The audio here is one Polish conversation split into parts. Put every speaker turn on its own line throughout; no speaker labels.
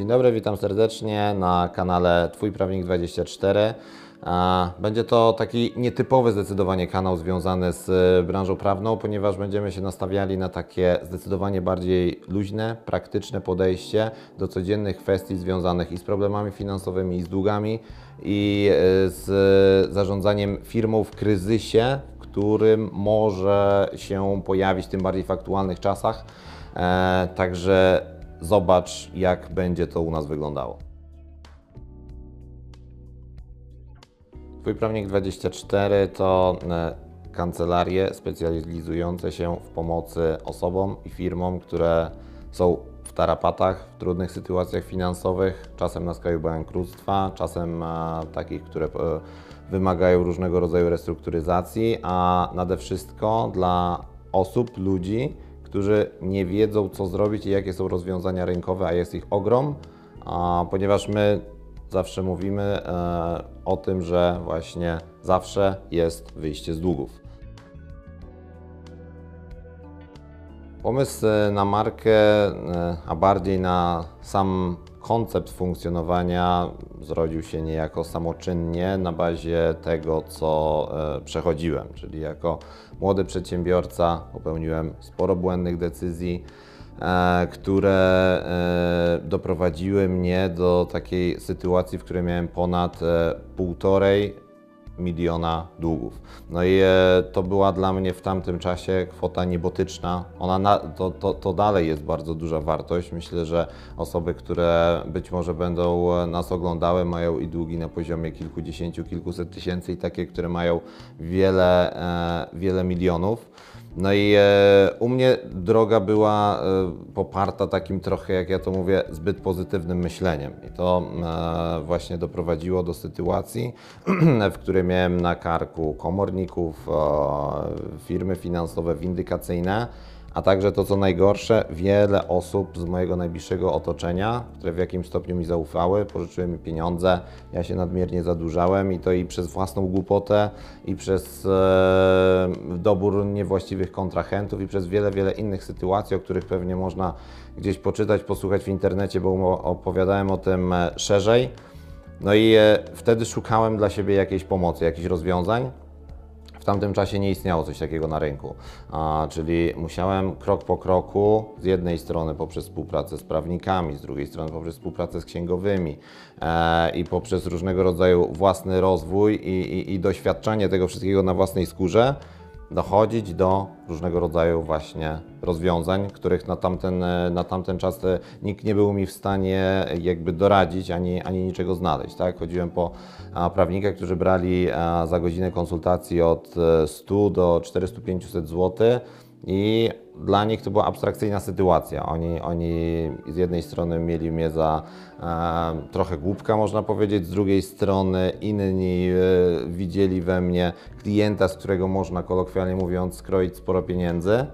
Dzień dobry, witam serdecznie na kanale Twój Prawnik 24. A, Będzie to taki nietypowy zdecydowanie kanał związany z e, branżą prawną, ponieważ będziemy się nastawiali na takie zdecydowanie bardziej luźne, praktyczne podejście do codziennych kwestii związanych i z problemami finansowymi, i z długami, i e, z zarządzaniem firmą w kryzysie, w którym może się pojawić, tym bardziej w aktualnych czasach. E, Także zobacz, jak będzie to u nas wyglądało. Twój Prawnik 24 to e, kancelarie specjalizujące się w pomocy osobom i firmom, które są w tarapatach, w trudnych sytuacjach finansowych, czasem na skraju bankructwa, czasem e, takich, które e, wymagają różnego rodzaju restrukturyzacji, a nade wszystko dla osób, ludzi, którzy nie wiedzą, co zrobić i jakie są rozwiązania rynkowe, a jest ich ogrom, a ponieważ my zawsze mówimy e, o tym, że właśnie zawsze jest wyjście z długów. Pomysł e, na markę, e, a bardziej na sam koncept funkcjonowania zrodził się niejako samoczynnie na bazie tego, co e, przechodziłem, czyli jako młody przedsiębiorca popełniłem sporo błędnych decyzji, które doprowadziły mnie do takiej sytuacji, w której miałem ponad półtorej miliona długów. No i e, to była dla mnie w tamtym czasie kwota niebotyczna. Ona na, to, to, to dalej jest bardzo duża wartość. Myślę, że osoby, które być może będą e, nas oglądały, mają i długi na poziomie kilkudziesięciu, kilkuset tysięcy i takie, które mają wiele, e, wiele milionów. No i e, u mnie droga była e, poparta takim trochę, jak ja to mówię, zbyt pozytywnym myśleniem. I to e, właśnie doprowadziło do sytuacji, w której miałem na karku komorników, firmy finansowe windykacyjne, a także to, co najgorsze, wiele osób z mojego najbliższego otoczenia, które w jakimś stopniu mi zaufały, pożyczyły mi pieniądze, ja się nadmiernie zadłużałem i to i przez własną głupotę, i przez e, dobór niewłaściwych kontrahentów, i przez wiele, wiele innych sytuacji, o których pewnie można gdzieś poczytać, posłuchać w internecie, bo opowiadałem o tym e, szerzej. No i e, wtedy szukałem dla siebie jakiejś pomocy, jakichś rozwiązań. Tamtym czasie nie istniało coś takiego na rynku, a, czyli musiałem krok po kroku, z jednej strony poprzez współpracę z prawnikami, z drugiej strony poprzez współpracę z księgowymi e, i poprzez różnego rodzaju własny rozwój i, i, i doświadczanie tego wszystkiego na własnej skórze, dochodzić do różnego rodzaju właśnie rozwiązań, których na tamten, e, na tamten czas e, nikt nie był mi w stanie jakby doradzić ani, ani niczego znaleźć. Tak? Chodziłem po prawnikach, którzy brali za godzinę konsultacji od e, 100 do 400-500 zł i dla nich to była abstrakcyjna sytuacja. Oni, oni z jednej strony mieli mnie za e, trochę głupka, można powiedzieć, z drugiej strony inni e, widzieli we mnie klienta, z którego można kolokwialnie mówiąc skroić sporo pieniędzy.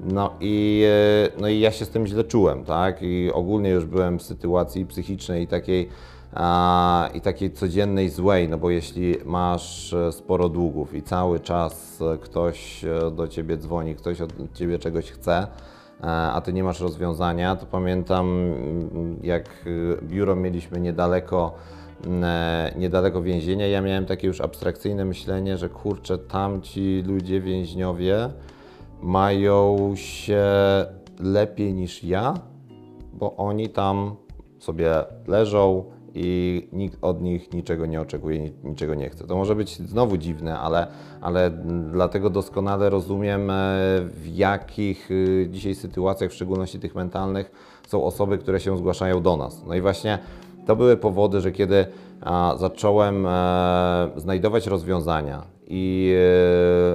No i, e, no i ja się z tym źle czułem, tak? I ogólnie już byłem w sytuacji psychicznej i takiej, i takiej codziennej złej, no bo jeśli masz e, sporo długów i cały czas e, ktoś e, do ciebie dzwoni, ktoś od ciebie czegoś chce, a ty nie masz rozwiązania, to pamiętam mm, jak biuro mieliśmy niedaleko mm, niedaleko więzienia, ja miałem takie już abstrakcyjne myślenie, że kurczę, tamci ludzie, więźniowie mają się lepiej niż ja, bo oni tam sobie leżą i nikt od nich niczego nie oczekuje, ni- niczego nie chce. To może być znowu dziwne, ale, ale dlatego doskonale rozumiem, e, w jakich y, dzisiaj sytuacjach, w szczególności tych mentalnych, są osoby, które się zgłaszają do nas. No i właśnie to były powody, że kiedy zacząłem e, znajdować rozwiązania i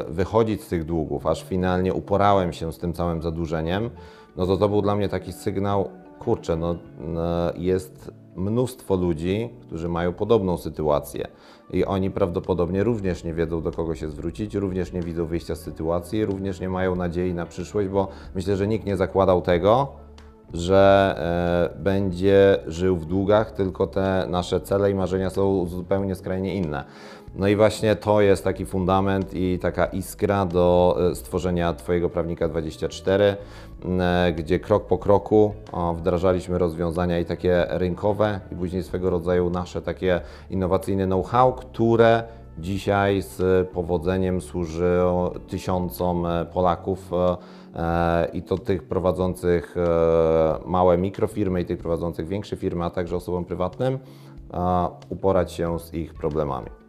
e, wychodzić z tych długów, aż finalnie uporałem się z tym całym zadłużeniem, no to to był dla mnie taki sygnał, kurczę, no jest mnóstwo ludzi, którzy mają podobną sytuację i oni prawdopodobnie również nie wiedzą, do kogo się zwrócić, również nie widzą wyjścia z sytuacji, również nie mają nadziei na przyszłość, bo myślę, że nikt nie zakładał tego, że e, będzie żył w długach, tylko te nasze cele i marzenia są zupełnie skrajnie inne. No i właśnie to jest taki fundament i taka iskra do e, stworzenia Twojego Prawnika 24, e, gdzie krok po kroku wdrażaliśmy rozwiązania i takie rynkowe i później swego rodzaju nasze takie innowacyjne know-how, które dzisiaj z powodzeniem służy tysiącom e, Polaków i to tych prowadzących małe mikrofirmy i tych prowadzących większe firmy, a także osobom prywatnym uporać się z ich problemami.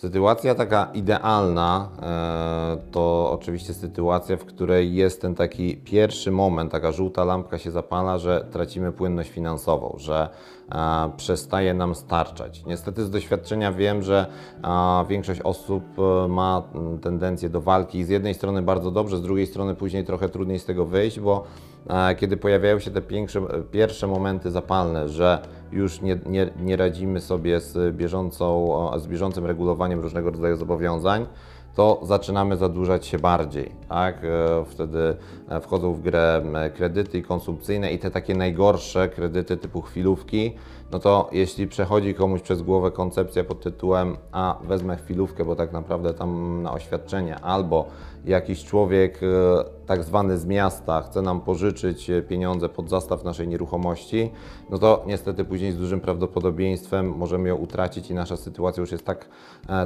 Sytuacja taka idealna e, to oczywiście sytuacja, w której jest ten taki pierwszy moment, taka żółta lampka się zapala, że tracimy płynność finansową, że e, przestaje nam starczać. Niestety z doświadczenia wiem, że e, większość osób ma tendencję do walki. Z jednej strony bardzo dobrze, z drugiej strony później trochę trudniej z tego wyjść, bo kiedy pojawiają się te pierwsze, pierwsze momenty zapalne, że już nie, nie, nie radzimy sobie z, bieżącą, z bieżącym regulowaniem różnego rodzaju zobowiązań, to zaczynamy zadłużać się bardziej. Tak? E, Wtedy e, wchodzą w grę kredyty konsumpcyjne i te takie najgorsze kredyty typu chwilówki. No to jeśli przechodzi komuś przez głowę koncepcja pod tytułem a wezmę chwilówkę, bo tak naprawdę tam na oświadczenie, albo jakiś człowiek tak zwany z miasta chce nam pożyczyć pieniądze pod zastaw naszej nieruchomości, no to niestety później z dużym prawdopodobieństwem możemy ją utracić i nasza sytuacja już jest tak,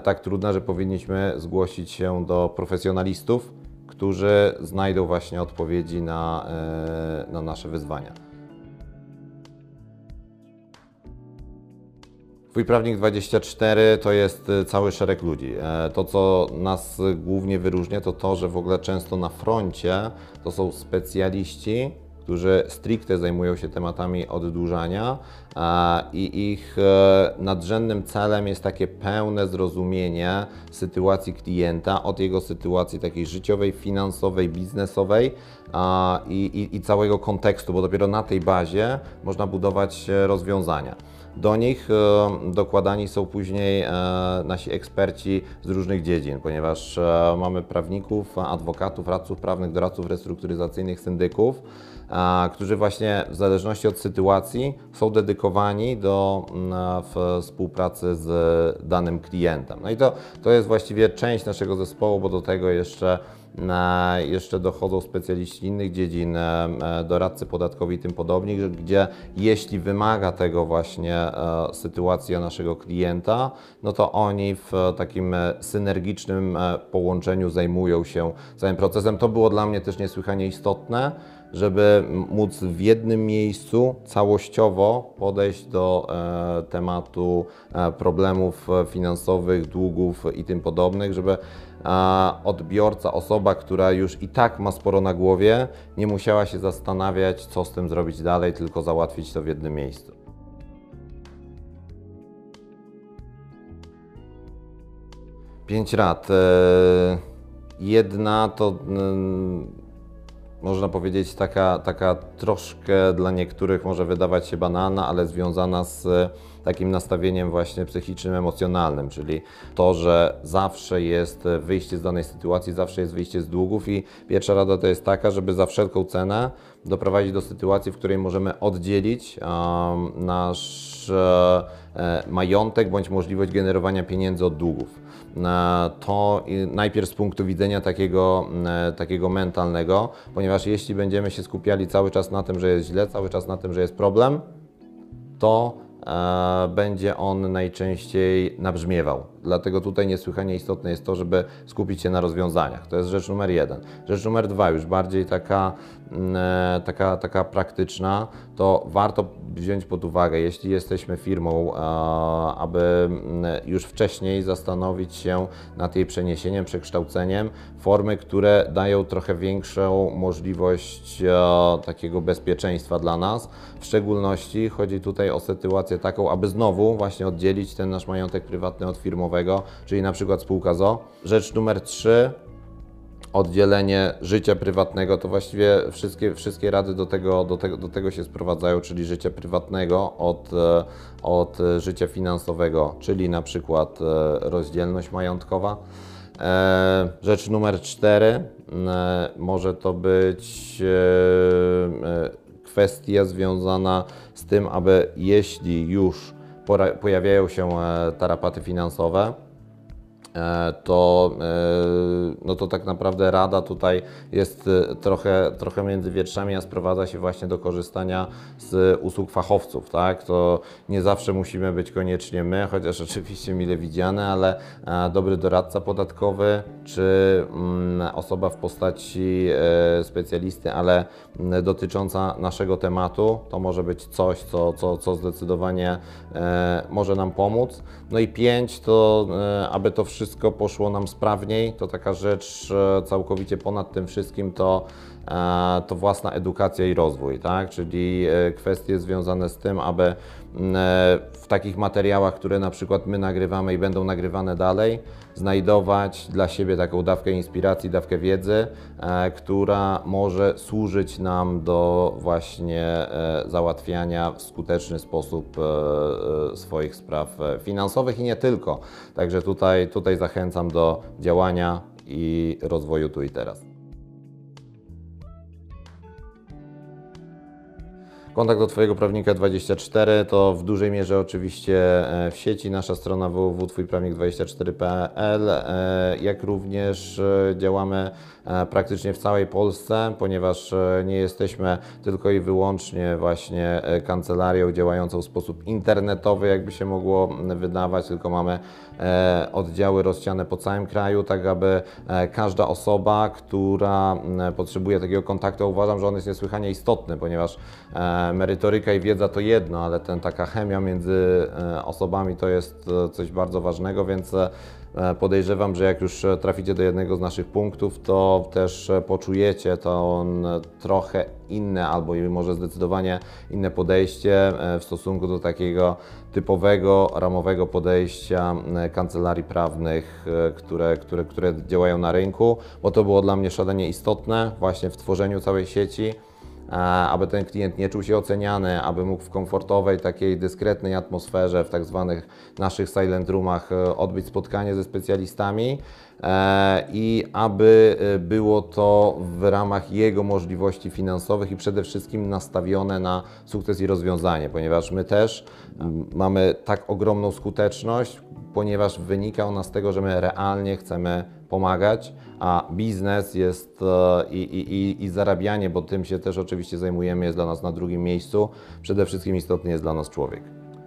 tak trudna, że powinniśmy zgłosić się do profesjonalistów, którzy znajdą właśnie odpowiedzi na, na nasze wyzwania. Twój Prawnik 24 to jest y, cały szereg ludzi. E, To, co nas głównie wyróżnia, to to, że w ogóle często na froncie to są specjaliści, którzy stricte zajmują się tematami oddłużania i ich e, nadrzędnym celem jest takie pełne zrozumienie sytuacji klienta, od jego sytuacji takiej życiowej, finansowej, biznesowej i, i, całego kontekstu, bo dopiero na tej bazie można budować e, rozwiązania. Do nich e, dokładani są później nasi eksperci z różnych dziedzin, ponieważ mamy prawników, adwokatów, radców prawnych, doradców restrukturyzacyjnych, syndyków, którzy właśnie w zależności od sytuacji są dedykowani do mm, współpracy z danym klientem. No i to, to jest właściwie część naszego zespołu, bo do tego jeszcze E, Jeszcze dochodzą specjaliści innych dziedzin, e, e, doradcy podatkowi i tym podobni, że- gdzie jeśli wymaga tego właśnie e, sytuacja naszego klienta, no to oni w takim synergicznym połączeniu zajmują się całym procesem. To było dla mnie też niesłychanie istotne, żeby móc w jednym miejscu całościowo podejść do e, tematu e, problemów finansowych, długów i tym podobnych, żeby odbiorca, osoba, która już i tak ma sporo na głowie, nie musiała się zastanawiać, co z tym zrobić dalej, tylko załatwić to w jednym miejscu. Pięć rad. E, Jedna to można powiedzieć taka, taka troszkę dla niektórych może wydawać się banalna, ale związana z e, takim nastawieniem właśnie psychicznym, emocjonalnym, czyli to, że zawsze jest e, wyjście z danej sytuacji, zawsze jest wyjście z długów i pierwsza rada to jest taka, żeby za wszelką cenę doprowadzić do sytuacji, w której możemy oddzielić nasz e, e, majątek bądź możliwość generowania pieniędzy od długów. E, To najpierw z punktu widzenia takiego, takiego mentalnego, ponieważ jeśli będziemy się skupiali cały czas na tym, że jest źle, cały czas na tym, że jest problem, to będzie on najczęściej nabrzmiewał. Dlatego tutaj niesłychanie istotne jest to, żeby skupić się na rozwiązaniach. To jest rzecz numer jeden. Rzecz numer dwa, już bardziej taka, mm, e, taka, taka praktyczna, to warto wziąć pod uwagę, jeśli jesteśmy firmą, e, aby mm, już wcześniej zastanowić się nad jej przeniesieniem, przekształceniem, formy, które dają trochę większą możliwość e, takiego bezpieczeństwa dla nas. W szczególności chodzi tutaj o sytuację taką, aby znowu właśnie oddzielić ten nasz majątek prywatny od firmowego, czyli na przykład spółka ZO. Rzecz numer trzy, oddzielenie życia prywatnego, to właściwie wszystkie, wszystkie rady do tego, do, tego, do tego się sprowadzają, czyli życia prywatnego od, e, od życia finansowego, czyli na przykład e, rozdzielność majątkowa. E, Rzecz numer cztery, może to być kwestia związana z tym, aby jeśli już pojawiają się e, tarapaty finansowe, to, e, no to tak naprawdę Rada tutaj jest e, trochę, trochę między wietrzami, a sprowadza się właśnie do korzystania z usług fachowców. Tak? To nie zawsze musimy być koniecznie my, chociaż oczywiście mile widziane, ale e, dobry doradca podatkowy czy mm, osoba w postaci e, specjalisty, ale dotycząca naszego tematu, to może być coś, co, co, co zdecydowanie e, może nam pomóc. No i pięć, to e, aby to wszystko poszło nam sprawniej, to taka rzecz e, całkowicie ponad tym wszystkim to, to własna edukacja i rozwój, tak? czyli e, kwestie związane z tym, aby e, w takich materiałach, które na przykład my nagrywamy i będą nagrywane dalej, znajdować dla siebie taką dawkę inspiracji, dawkę wiedzy, e, która może służyć nam do właśnie załatwiania w skuteczny sposób swoich spraw finansowych i nie tylko. Także tutaj, tutaj zachęcam do działania i rozwoju tu i teraz. Kontakt do Twojego prawnika 24 to w dużej mierze oczywiście e, w sieci. Nasza strona www.twójprawnik24.pl, e, jak również e, działamy praktycznie w całej Polsce, ponieważ nie jesteśmy tylko i wyłącznie właśnie kancelarią działającą w sposób internetowy, jakby się mogło wydawać, tylko mamy oddziały rozsiane po całym kraju, tak aby każda osoba, która potrzebuje takiego kontaktu, uważam, że on jest niesłychanie istotny, ponieważ merytoryka i wiedza to jedno, ale ten taka chemia między e, osobami to jest e, coś bardzo ważnego, więc e, podejrzewam, że jak już traficie do jednego z naszych punktów, to też poczujecie to trochę inne albo może zdecydowanie inne podejście w stosunku do takiego typowego, ramowego podejścia kancelarii prawnych, które, które, które działają na rynku, bo to było dla mnie szalenie istotne właśnie w tworzeniu całej sieci aby ten klient nie czuł się oceniany, aby mógł w komfortowej, takiej dyskretnej atmosferze, w tak zwanych naszych silent roomach e, odbyć spotkanie ze specjalistami e, i aby e, było to w ramach jego możliwości finansowych i przede wszystkim nastawione na sukces i rozwiązanie, ponieważ my też mamy tak ogromną skuteczność, ponieważ wynika ona z tego, że my realnie chcemy pomagać, a biznes jest e, i, i, i, zarabianie, bo tym się też oczywiście zajmujemy, jest dla nas na drugim miejscu. Przede wszystkim istotny jest dla nas człowiek.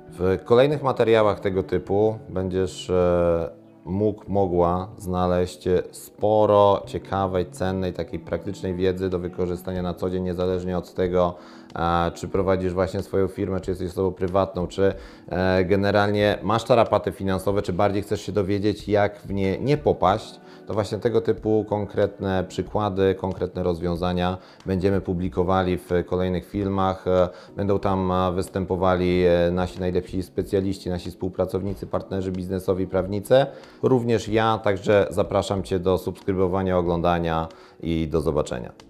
W kolejnych materiałach tego typu będziesz e, mógł, mogła znaleźć sporo ciekawej, cennej, takiej praktycznej wiedzy do wykorzystania na co dzień, niezależnie od tego, czy prowadzisz właśnie swoją firmę, czy jesteś osobą prywatną, czy e, generalnie masz tarapaty finansowe, czy bardziej chcesz się dowiedzieć, jak w nie nie popaść, to właśnie tego typu konkretne przykłady, konkretne rozwiązania będziemy publikowali w kolejnych filmach. E, Będą tam e, występowali nasi najlepsi specjaliści, nasi współpracownicy, partnerzy biznesowi, prawnicy, również ja, także zapraszam Cię do subskrybowania, oglądania i do zobaczenia.